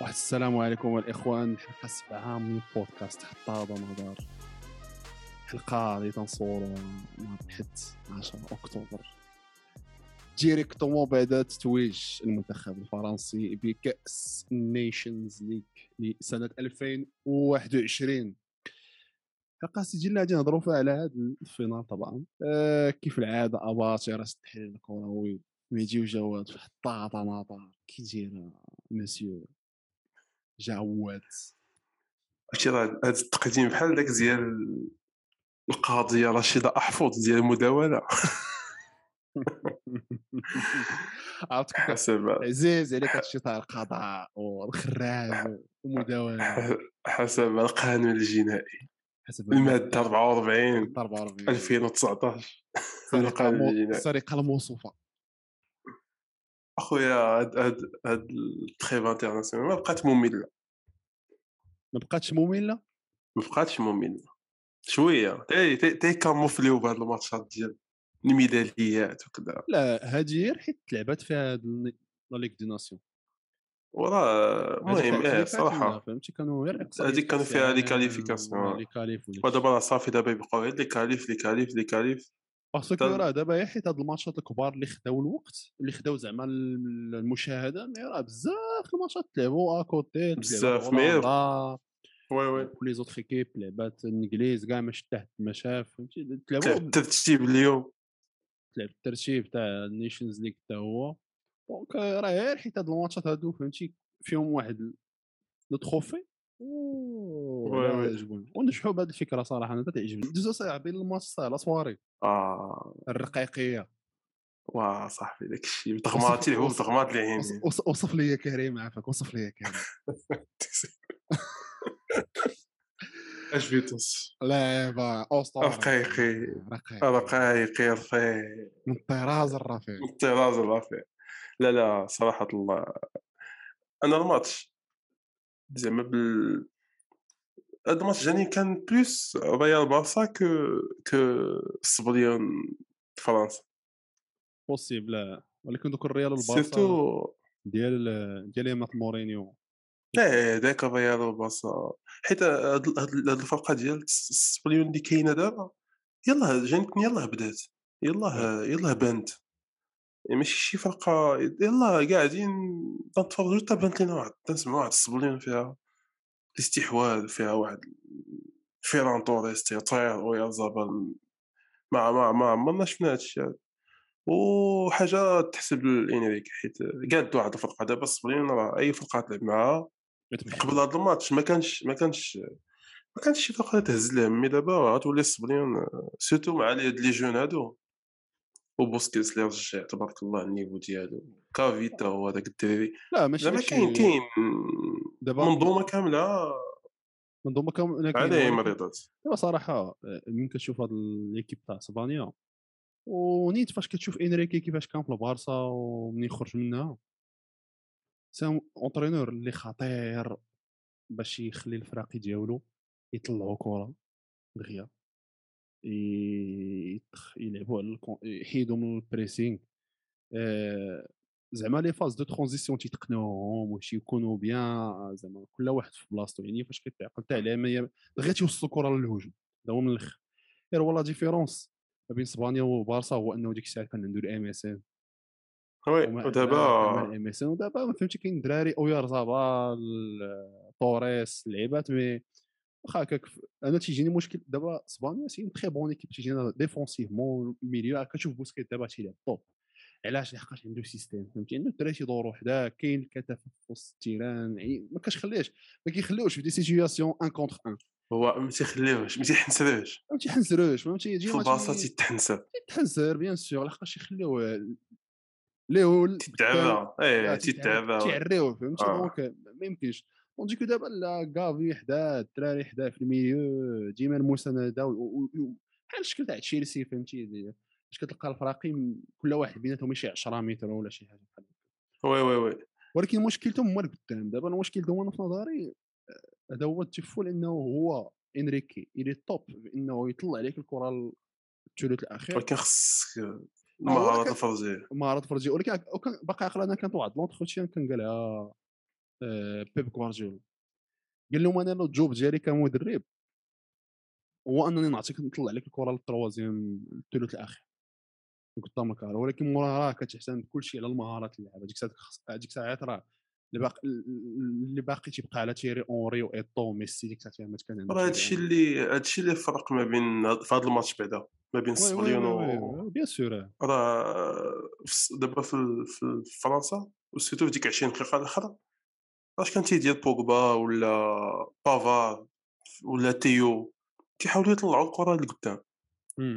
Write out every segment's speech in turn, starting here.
واحد السلام عليكم الاخوان الحلقة السابعه من بودكاست حتى هذا الحلقة اللي تنصوروا نهار الاحد 10 أكتوبر. directement بعد تتويج المنتخب الفرنسي بكأس ال Nations League لسنة 2021 الحلقة سجلنا غادي نهضروا فيها على هذا ال finale طبعا. آه كيف العادة؟ أباطرة التحليل الكروي. ميجي وجواد في حطاطه ناطر كي داير مسيو جعوات عرفتي راه هذا التقديم بحال داك ديال القاضيه رشيدة أحفظ ديال المداوله عرفت كيف حسب عزيز عليك هادشي تاع القضاء والخراج والمداولة. حسب القانون الجنائي. حسب المادة 44 44 2019 من القانون الجنائي. السرقه الموصوفة. أخويا هاد هاد هاد la trêve internationale ما بقات مملة. ما بقاتش مملة؟ ما بقاتش مملة. شوية. تي تي camoufler يو بهاد الماتشات ديال الميداليات وكذا لا هادي غير حيت تلعبات فيها هاد la Ligue des Nations. وراه المهم إيه صراحة. فهمتي؟ كانوا غير هاديك كانوا فيها les qualifications. les qualifs وداك ودابا راه صافي دابا يبقاو غير les qualifs les qualifs les qualifs. parce que راه دابا غير حيت هاد الماتشات الكبار اللي خداو الوقت اللي خداو زعما ال- المشاهدة mais راه بزاف الماتشات تلعبوا à côté بزاف، mais- oui oui. و les autres équipes لعبات الإنجليز كاع ماشي تحت ما شاف فهمتي؟ تلعبوا الترتيب اليوم. تلعب الترتيب تاع ال Nations League حتى هو. donc راه غير حيت هاد الماتشات هادو فهمتي؟ فيهم واحد لو تروفي يعجبوني. ونجحوا بهذه الفكرة صراحة أنا تعجبني. دوزو صاحبي الماتش سهل صواري آه. الرقيقية. واه صاحبي داك الشيء. بتغمات العين وص- وص- وصف لي كريم عافاك. وصف لي كريم. أش فيتوس لعيبه اسطوره رقيقي رقيق رقايقي رفيع من الطراز الرفيع الطراز الرفيع لا لا صراحة الله. أنا الماتش زعما بال هاد الماتش جاني كان plus ريال بارسا que que السبليون فرنسا possible ولكن دوك الريال والبارسا surtout ديال ديال ايامات مورينيو. إيه ذاك الريال والبارسا حيت هاد هاد الفرقة ديال السبليون اللي كاينة دابا يلاه جانتني يلاه بدات. يلاه يلاه بانت. ماشي شي فرقة يلاه قاعدين تنتفرجوا حتى بانت لينا واحد تنسمع واحد السبليون فيها الاستحواذ فيها واحد فيران توريس يطير ويرزابل ما ما ما عمرنا شفنا هادشي هذا وحاجة تحسب لإنريكي حيت قادوا واحد الفرقة دابا السبليون راه أي فرقة تلعب معاها قبل هذا الماتش ما كانش ما كانش ما كانش شي فرقة تهز لها mais دابا غتولي السبليون surtout مع هاد les jeunes هادو. وبوسكيتس اللي رجع تبارك الله ال niveau ديالو. كافيتا هو هذاك الدراري. لا ماشي زعما كاين كاين دابا منظومة كاملة. منظومة كاملة عليه مريضات دابا صراحة آه، ملي كتشوف هاد l'équipe تاع اسبانيا ونيت فاش كتشوف إنريكي كيفاش كان في البارسا ومنين خرج منها. ça un entraîneur اللي خطير باش يخلي الفراقي ديالو يطلعوا كرة دغيا. يلعبوا على يحيدوا من ال pressing آه، زعما les phases de transition تيتقنوهم واش يكونوا bien زعما كل واحد في بلاصتو يعني فاش كتعقل تاع العملية دغيا تيوصلوا الكرة للهجوم هذا هو من الآخر غير هو la différence ما بين إسبانيا وبارسا هو إنه ديك الساعة كان عنده ال MSN oui ودابا ال MSN ودابا ما فهمتي كاين دراري اويارزابال توريس لعيبات mais واخا هكاك أنا تيجيني مشكل دابا اسبانيا c'est très bonne équipe تيجينا défensivement ال milieu كتشوف بوسكيت دابا تيلعب top علاش؟ لحقاش عنده système فهمتي؟ عنده الدراري تيدوروا حداه كاين الكثافه في وسط ال terrain يعني ما كتخليهش ما كيخليوش في des situations un contre un هو ما تيخليوش ما تيحنسروش فهمتي حنسروش فهمتي؟ في تي- تيتحنسر تحنسر bien sûr لحقاش يخليوه ليو تتعبى إيه تتعبى تعريوه فهمتي؟ آه. donc ما يمكنش. donc دابا لا كافي حداه الدراري حداه في ال milieu ديما المسانده بحال الشكل تاع تشيلسي فهمتي فاش كتلقى الفراقي كل واحد بيناتهم شي 10 متر ولا شي حاجة بحال oui oui oui ولكن مشكلتهم هما القدام. دابا المشكل أنا في نظري هذا هو التفو لأنه هو إنريكي il est top إنه يطلع عليك الكرة الثلث الأخير. ولكن خصك المهارات الفرديه مهارات فرديه ولكن باقي عقل أنا كانت واحد l'entretien كان قالها بيب غوارديولا قال لهم أنا ال job ديالي كمدرب هو أنني نعطيك نطلع لك الكرة لل troisième الثلث الأخير. قدام الكرة. ولكن موراها راه كتعتمد كلشي على المهارات اللعابه ديك الساعات هذيك الساعات راه اللي باقي اللي باقي تيبقى على تيري أونري وايطو وميسي. ديك الساعات ما كان راه هادشي اللي هادشي اللي فرق ما بين في هذا الماتش بعدا. ما بين السبليون و بيان سور راه في الس- دابا في فرنسا وسيرتو في ديك 20 دقيقة الاخرى أش كان تيدير بوغبا ولا بافار ولا تيو؟ كيحاولوا يطلعوا الكره لقدام.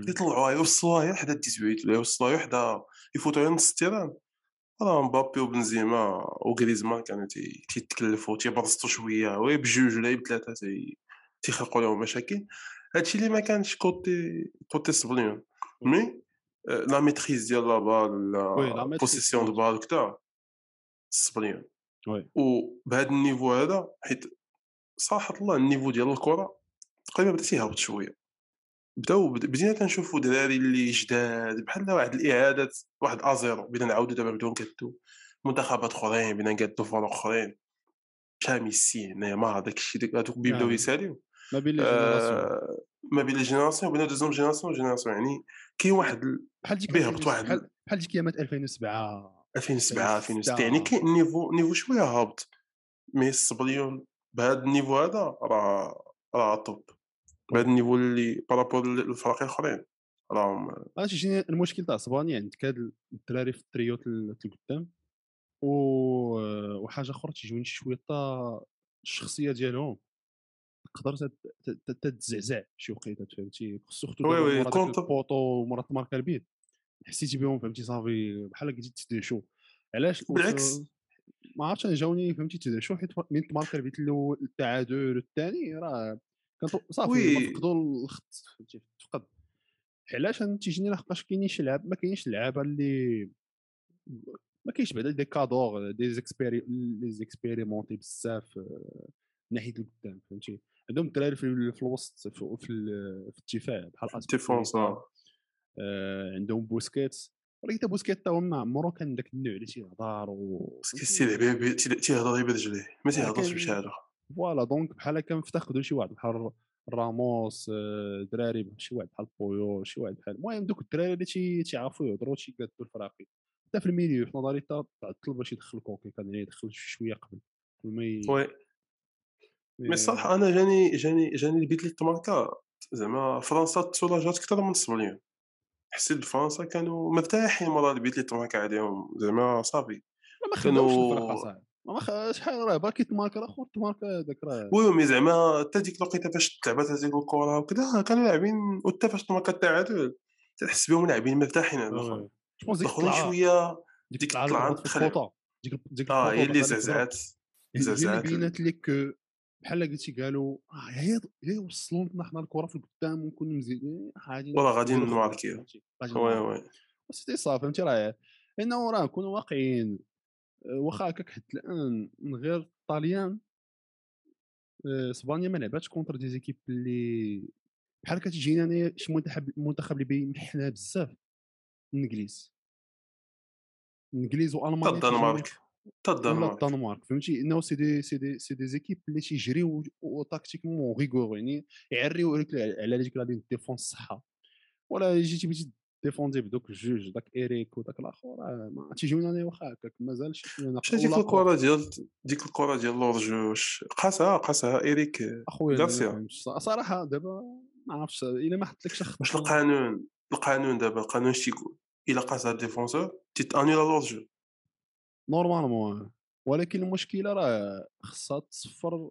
يطلعوها يوصلوها غير حدا 18 ولا يوصلوها غير حدا يفوتوها نص التيران راه مبابي وبنزيما وغريزمان كانوا تي- تيتكلفوا تيبرزطوا شوية وي بجوج ولا بثلاثه تي- تيخلقوا لهم مشاكل. هادشي اللي ما كانش كوتي كوتي سبليون مي آه، لا ميتريز ديال لا بال لا بوسيسيون دو. بال وكذا سبليون وبهذا النيفو هذا حيت صراحة الله النيفو ديال الكرة تقريبا بدأ تيهبط شوية. بداو بد- بدينا كنشوفوا دراري اللي جداد بحال واحد الاعادات واحد آزيرو بدينا نعاودوا دابا نبداو نقادو منتخبات أخرين بدينا نقادو فرق أخرين. شحال ميسي هنايا ما هذاك الشيء داك- هذوك بيبداو آه. يساليو. ما بين لي جينيراسيون. آه، ما بين الجينيراسيون وبين دوزيام جينيراسيون جينيراسيون يعني كاين واحد ال- بحال ديك بيهبط 2006 واحد بحال بحال ديك ايامات 2007 2007 2006. 2006 يعني كاين نيفو نيفو شوية هابط مي السبليون بهذا ال niveau هذا راه راه top بهذا ال niveau اللي par rapport للفرق الأخرين راهم أنا تيجيني المشكل تاع أسبانيا؟ عندك هاد الدراري في التريو تل- القدام و... وحاجه أخرى تيجوني شوية حتى الشخصية ديالهم. تقدر تت- تت- تتزعزع شي وقيتة فهمتي؟ surtout oui دابا وي،. ال poteau ومورا ماركا البيت حسيتي بهم فهمتي صافي بحال قلتي تدهشوا علاش بالعكس. ما عرفتش أنا جاوني فهمتي تدهشوا حيت من تماركا البيت الأول التعادل الثاني راه كان صافي فقدوا الخط فهمتي فقد. علاش أنا تيجيني لحقاش كاينين شي لعاب ما كاينش اللعابه اللي ما كاينش بعدا des cadors des expéri les expérimentés بزاف آه، ناحية القدام فهمتي. عندهم الدراري في, الوسط في, في, ال- في الدفاع بحال défense أسبيليكويتا، آه. آه، عندهم بوسكيتس. ولكن تا بوسكيت تا ما عمرو كان داك النوع اللي تيهضر و بس تيلعب بي- تي- تيهضر غير برجليه ما تيهضرش كان- بشحاله فوالا donc بحال هكا مفتقدوا شي واحد بحال راموس آه، دراري شي واحد بحال بويو شي واحد بحال. المهم دوك الدراري اللي تي- تيعرفوا يهضروا تيقادوا الفراقي حتى في ال milieu في نظري حتى تعطل باش يدخل كوكي كان يعني يدخل شوية قبل قبل ما oui. mais الصراحه أنا جاني جاني جاني البيت اللي تماركا زعما فرنسا ت soulager ات أكثر من السبليون حسيت فرنسا كانوا مرتاحين مرة البيت اللي تماركا عليهم زعما صافي. ما خداوش الفرقة صاحبي ما. شحال راه باقي تماركا راه خور تماركا هذاك راه oui mais زعما حتى ديك الوقيتة فاش تلعبات هذيك الكرة وكذا كانوا لاعبين وحتى فاش تماركا التعادل تحس بهم لاعبين مرتاحين على الآخر. الاخرين شوية ديك الطلعه ديك ديك آه هي اللي. زعزعات هي اللي زعزعات بينات لك بحال قلتي قالوا آه هي هي وصلوا لنا حنا الكرة في القدام ونكونوا مزيانين غادي وراه غادي نماركيو. oui. oui. c'était صافي فهمتي راه؟ لأنه راه نكونوا واقعيين. آه، واخا هكاك حتى الآن من غير الطاليان آه، إسبانيا ما لعباتش contre des équipes اللي بحال كتجينا انايا شي منتخب منتخب اللي بين حنا بزاف. الانجليز الانجليز وألمانيا الدنمارك حتى الدنمارك الدنمارك فهمتي؟ إنه c'est des c'est des c'est des équipes اللي تيجريو و tactiquement rigueur يعني يعريو لك على ديك la ligne défense صحة. ولا جيتي بغيتي défendre بدوك الجوج داك ايريك وداك الآخر آه، ما تيجيونا أنا واخا هكاك مازال شي شوية ناقص ديك الكرة ديال ديك الكرة ديال لورجوش قاسها قاسها ايريك أخويا. صراحة دابا ما عرفتش إلا ما حطلكش خط واش القانون؟ القانون دابا القانون اش تيقول إلا قاسها ال défenseur تيتانيلا l'hors-jeu normalement ولكن المشكلة راه خصها تصفر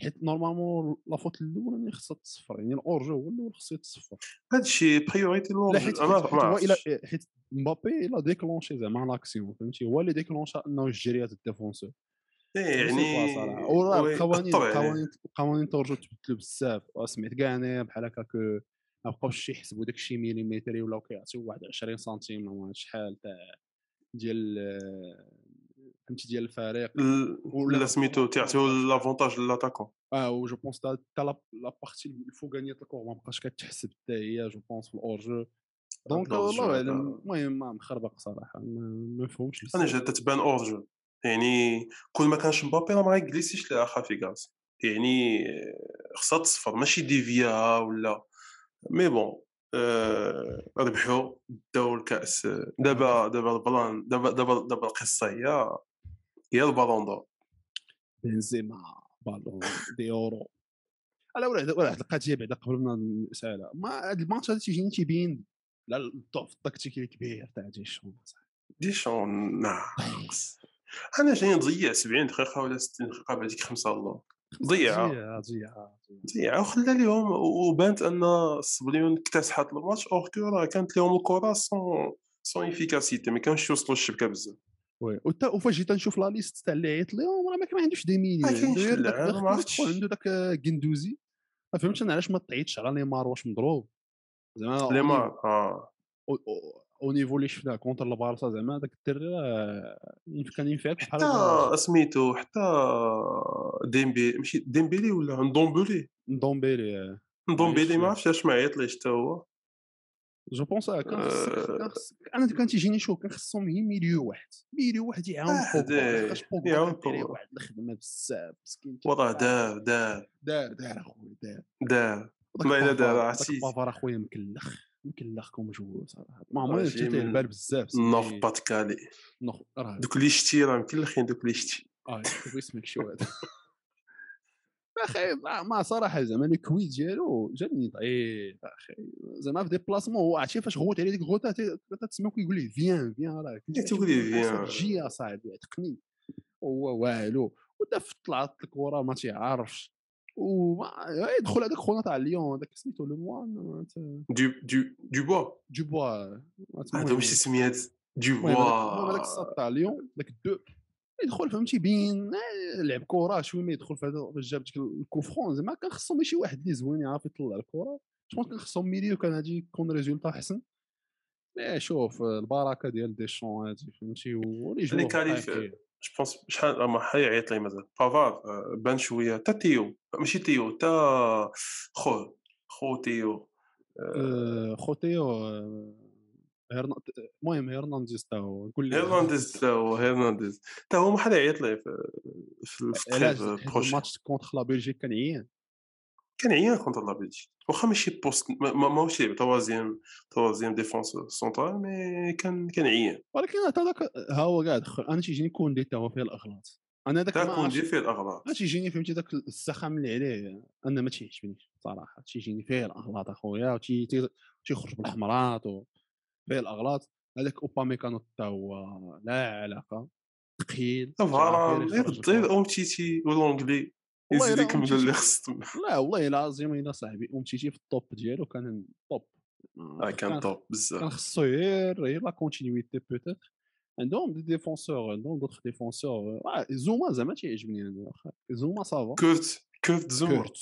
حيت نورمالمون la faute الاولى خصها تصفر يعني ال hors-jeu هو الأول خصو يتصفر. هذا الشيء priorité لا l'hors-jeu حيت حيت, هو إلى مبابي إلا déclenché زعما l'action فهمتي؟ هو اللي ديكلونشا إنه يجري هذا ال défenseur إيه، يعني يعني وراه القوانين يعني. القوانين القوانين ت hors-jeu تبدلوا بزاف. سمعت كاع أنا بحال هكاك ما بقاوش يحسبوا داك الشيء مليمتري ولاو كيعطيو واحد 20 سنتيم ولا شحال تاع ديال فهمتي ديال الفريق ال- ولا- سميتو تيعطيو l'avantage l'attaquant آه و je pense تا تا la partie الفوقانيه ال corps ما بقاش كتحسب حتى هي je pense في ال hors-jeu donc ال hors-jeu والله اعلم المهم ما مخربق صراحة ما مفهومش أنا. جات تبان hors-jeu يعني كل ما كانش مبابي راه ما غيجلسيش لها خ efficace يعني خصها تصفر ماشي déviée ولا mais bon ربحوا داو الكاس دابا دابا البلان دابا دابا دابا القصة هي هي ال ballon d'or بنزيما balón de oro. على واحد واحد القضية بعدا قبل ما نسألها. ما هذا الماتش هذا تيجيني تيبين لا الضعف التكتيكي الكبير تاع ديشون ديشون ناقص. أنا جاي نضيع 70 دقيقة ولا 60 دقيقة بعديك خمسة الله. ضيعها ضيعها ضيعها وخلى لهم وبانت أن الصبليون اكتسحت ال match. alors que راه كانت لهم الكرة sans sans efficacité ما كانش يوصلوا الشبكه بزاف. oui وفاش جيت نشوف la liste تاع اللي عيط لهم راه ما كان عندوش دي عرفتش. عنده داك كندوزي ما فهمتش أنا علاش ما عيطش على نيمار واش مضروب. زعما ليمار آه. au- niveau اللي شفناه contre البارسا زعما داك الدري راه ينف- كان ينفعك بحال حتى سميتو حتى ديمبي ماشي ديمبيلي ولا ندومبولي دومبيلي ندومبيلي ما. عرفتش علاش ما عيطليش حتى هو. je pense أنا كان تيجيني شوف كان خصهم غير milieu واحد milieu واحد يعاون واحد، بوجبا لحقاش بوجبا. واحد الخدمه بزاف مسكين والله دار دار دار دار اخويا دار دار إلا بافار- دار، عرفتي. بافار اخويا مكلخ مكلخ comme joueur صراحة ما عمري جبت من البال بزاف نوف باتكالي دوك اللي شتي راه مكلخين دوك اللي شتي آه اسمك شو هذا أخي ما- ما صراحة زعما لي كويت ديالو جاني ضعيف أخي. زعما في ديبلاسمون هو عرفتي فاش غوت عليه ديك الغوطه تسمع كيقول ليه فيان فيان راه كنت إيه، تقول ليه فيان. جي يا صاحبي عتقني. هو والو. ودافت طلعت الكره ما تيعرفش. وما يدخل هذاك خونا تاع ليون هذاك سميتو لو موان دو دو دو بوا دوبوا هذا واش سميات دو بوا هذاك الصاد تاع ليون داك الدو. يدخل فهمتي بين لعب كرة شوية ما يدخل في هذا فاش جاب ديك ال coup franc زعما كان خصهم شي واحد اللي زوين يعرف يطلع الكرة. جو كان خصهم milieu كان غادي يكون résultat أحسن. لا شوف آه، البركة ديال ديشون هادي فهمتي ولي طايحين. je pense شحال ما حيعيط لي مازال. بافار بان شوية. تا تيو. ماشي تيو تا خو خو تيو. خوتيو آه، هرنا- المهم هرنانديز تا هو قول لي هيرنانديز تا هو هيرنانديز تا هو ما حد يعيط ليه في ال match contre la Belgique كان عيان. كان عيان contre la Belgique. واخا ماشي poste ما- ما- ماهوش يلعب troisième troisième défenseur central mais كان كان عيان. ولكن حتى ها هو قاعد دخل أنا تيجيني كوندي تا هو فيه الإغلاط. أنا داك ما تا عرفتش- كوندي فيه الإغلاط. ما تيجيني فهمتي داك السخام اللي عليه أنا ما تيعجبنيش صراحة. تيجيني فيه الإغلاط أخويا تيخرج وفيه الاغلاط هذاك اوباميكانو حتى هو لا علاقة ثقيل فاران غير الكرة. أمتيتي ولونجلي والله يزيد إلا يكملوا أمتيتي- اللي خص تما لا والله العظيم إلا صاحبي امتيتي في ال top ديالو كان top. آه، كان top بزاف. كان خصو غير غير la continuité peut-être عندهم des défenseurs عندهم d'autres défenseurs آه، زوما زعما تيعجبني أنا زوما ça va. كورت كورت زوما. كورت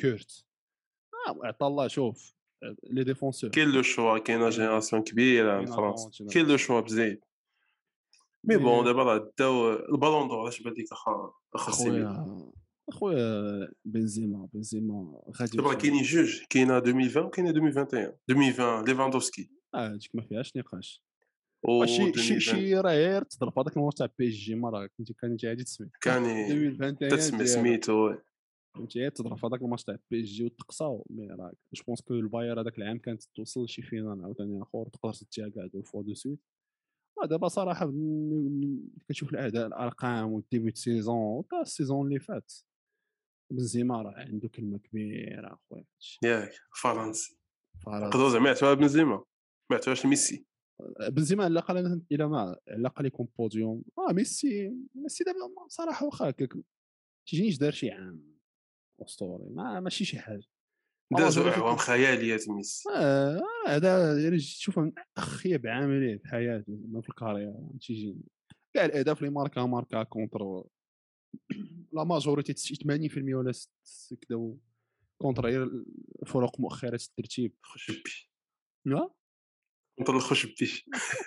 كورت. آه عطا الله شوف. les défenseurs كاين le choix كاينة génération كبيره كاينة فرنسا. كاين le choix بزاف mais bon دابا راه داو ال ballon d'or اش بان لك سيمي اخويا اخويا بنزيما بنزيما غادي دابا. كاينين جوج كاينة 2020 وكاينه 2021 2020 ليفاندوفسكي آه هذيك ما فيهاش نقاش شي شي 2020 شي راه غير تضرب هذاك الماتش تاع PSG مره كنتي كانت غادي تسمع كان 2021 تسمي ديالو. سميتو فهمتي؟ غير تضرب في هذاك الماتش تاع PSG وتقصاو. mais راه je pense que الباير هذاك العام كانت توصل لشي finale عاوتاني آخر تقدر تتكاع fois de suite. دابا صراحة كتشوف الأداء الأرقام وال début saison وتا ال saison اللي فات. بنزيما راه عنده كلمة كبيرة أخويا. ياك فرنسي. نقدروا زعما يعتبرها بنزيما ما يعتبرهاش ميسي. بنزيما على الأقل إلى ما على الأقل يكون بوديوم. آه ميسي ميسي دابا صراحة واخا هكاك تيجينيش دار شي عام. أسطوري ما ماشي شي حاجة. دازوا والله اعوام خياليات ميسي آه هذا يعني تشوف من اخيب عام ليه في حياته زعما في ال carrière تيجي كاع الاهداف اللي ماركا ماركا contre la majorité 80% ولا كدا contre غير فرق مؤخره الترتيب. خشبي لا؟ contre الخشبي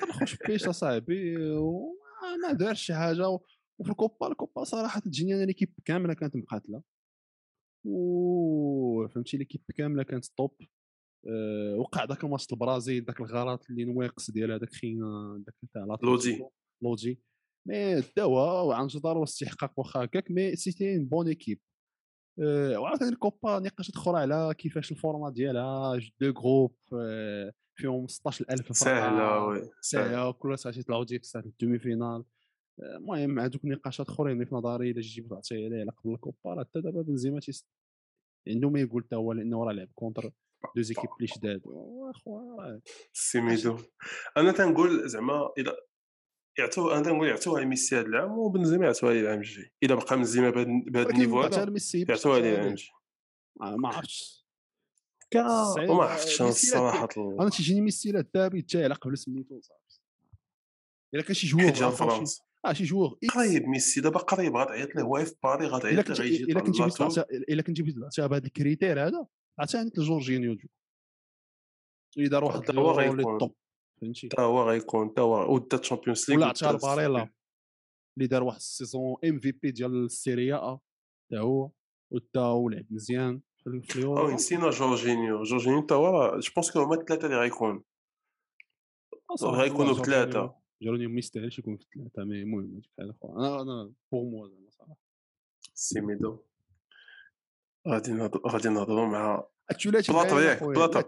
نخش بيش أصاحبي وما دارش شي حاجة وفي الكوبا الكوبا صراحة تجيني أنا l'équipe كاملة كانت مقاتلة. و فهمتي l'équipe كاملة كانت top أه وقع ذاك الماتش البرازيل ذاك الغلط اللي نواقص ديال هذاك خينا ذاك تاع. لودي. لودي mais داوها وعن جدار واستحقاق واخا هكاك mais c'était bonne équipe أه، وعاوتاني الكوبا نقاشات أخرى على كيفاش ال format ديالها deux groupes أه، فيهم 16000 سهلة وي سهلة. كل ساعه تيطلعوا ديك الساعة ال demi-finale. المهم هذوك النقاشات أخرين اللي في نظري إلا جيتي تعطي عليه على قبل الكوبا راه حتى دابا بنزيما تيست عنده ما يقول حتى هو لأنه راه لعب contre des équipes اللي شداد وأخويا راه سيميدو. أنا تنقول زعما اذا يعطوه أنا تنقول يعطوها لميسي هذا العام وبنزيما يعطوها ليه العام الجاي. اذا بقى بنزيما بهذا ال niveau هذا ميسي يعطوها ليه العام الجاي. ما عرفتش. وما عرفتش ميسي الصراحة أنا تيجيني ميسي لا الذهبي تاعلق قبل سميتو صافي إلا كان شي شي- فرنسا. آه شي إكس. قريب ميسي دابا قريب غتعيط له واقف في باري غتعيط له كنت غيجي إلا كنت جبت طلاتو. إلا كنت جبت بعتها بهذا ال critère هذا عطاني لجورجينيو جو. دار واحد حتى هو غيكون. فهمتي؟ حتى هو غيكون حتى هو ودا ال Champions League ولا عطاها لباريلا اللي دار واحد ال saison MVP ديال السيريا حتى هو وتا هو لعب مزيان في أو نسينا جورجينيو. جورجينيو حتى هو je pense que هما الثلاثه اللي غيكون. صراحة غيكونوا بثلاثه جورجينيو ما يستاهلش يكون في ثلاثة mais المهم هذيك أخرى أنا أنا pour moi زعما صراحة. سيميدو غادي غادي نهضروا مع الثلاثي بلاطو ياك. بلاطو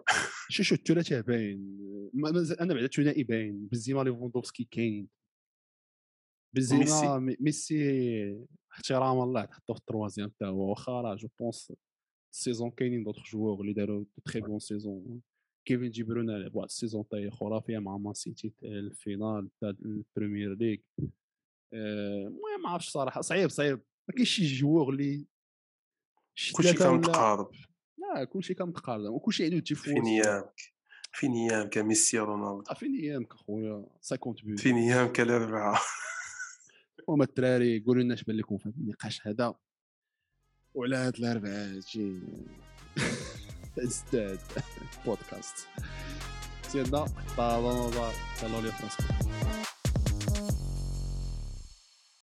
شو شو الثلاثي باين. أنا بعدا الثنائي باين. بنزيما ليفوندوفسكي كاين بنزيما ميسي. احتراما الله تحطو في ال troisième حتى هو واخا راه je pense ال saison كاينين d'autres joueurs اللي داروا très bonne saison كيفين دي بروين لعب واحد ال saison طاي خرافية مع مان سيتي ال finale تاع البريمير ليغ. آه، المهم ما عرفتش صراحة صعيب صعيب. ما كاينش شي joueur اللي شي كلشي كان متقارب. لا كلشي كان متقارب. وكلشي عنده تيفوز فين ايامك فين ايامك ميسي رونالدو؟ فين ايامك أخويا؟ 50 but فين ايامك الاربعه هما الدراري قولوا لنا اش بان لكم في النقاش هذا. وعلى هاد الاربعاء شي este podcast. Siendo, hasta luego, hasta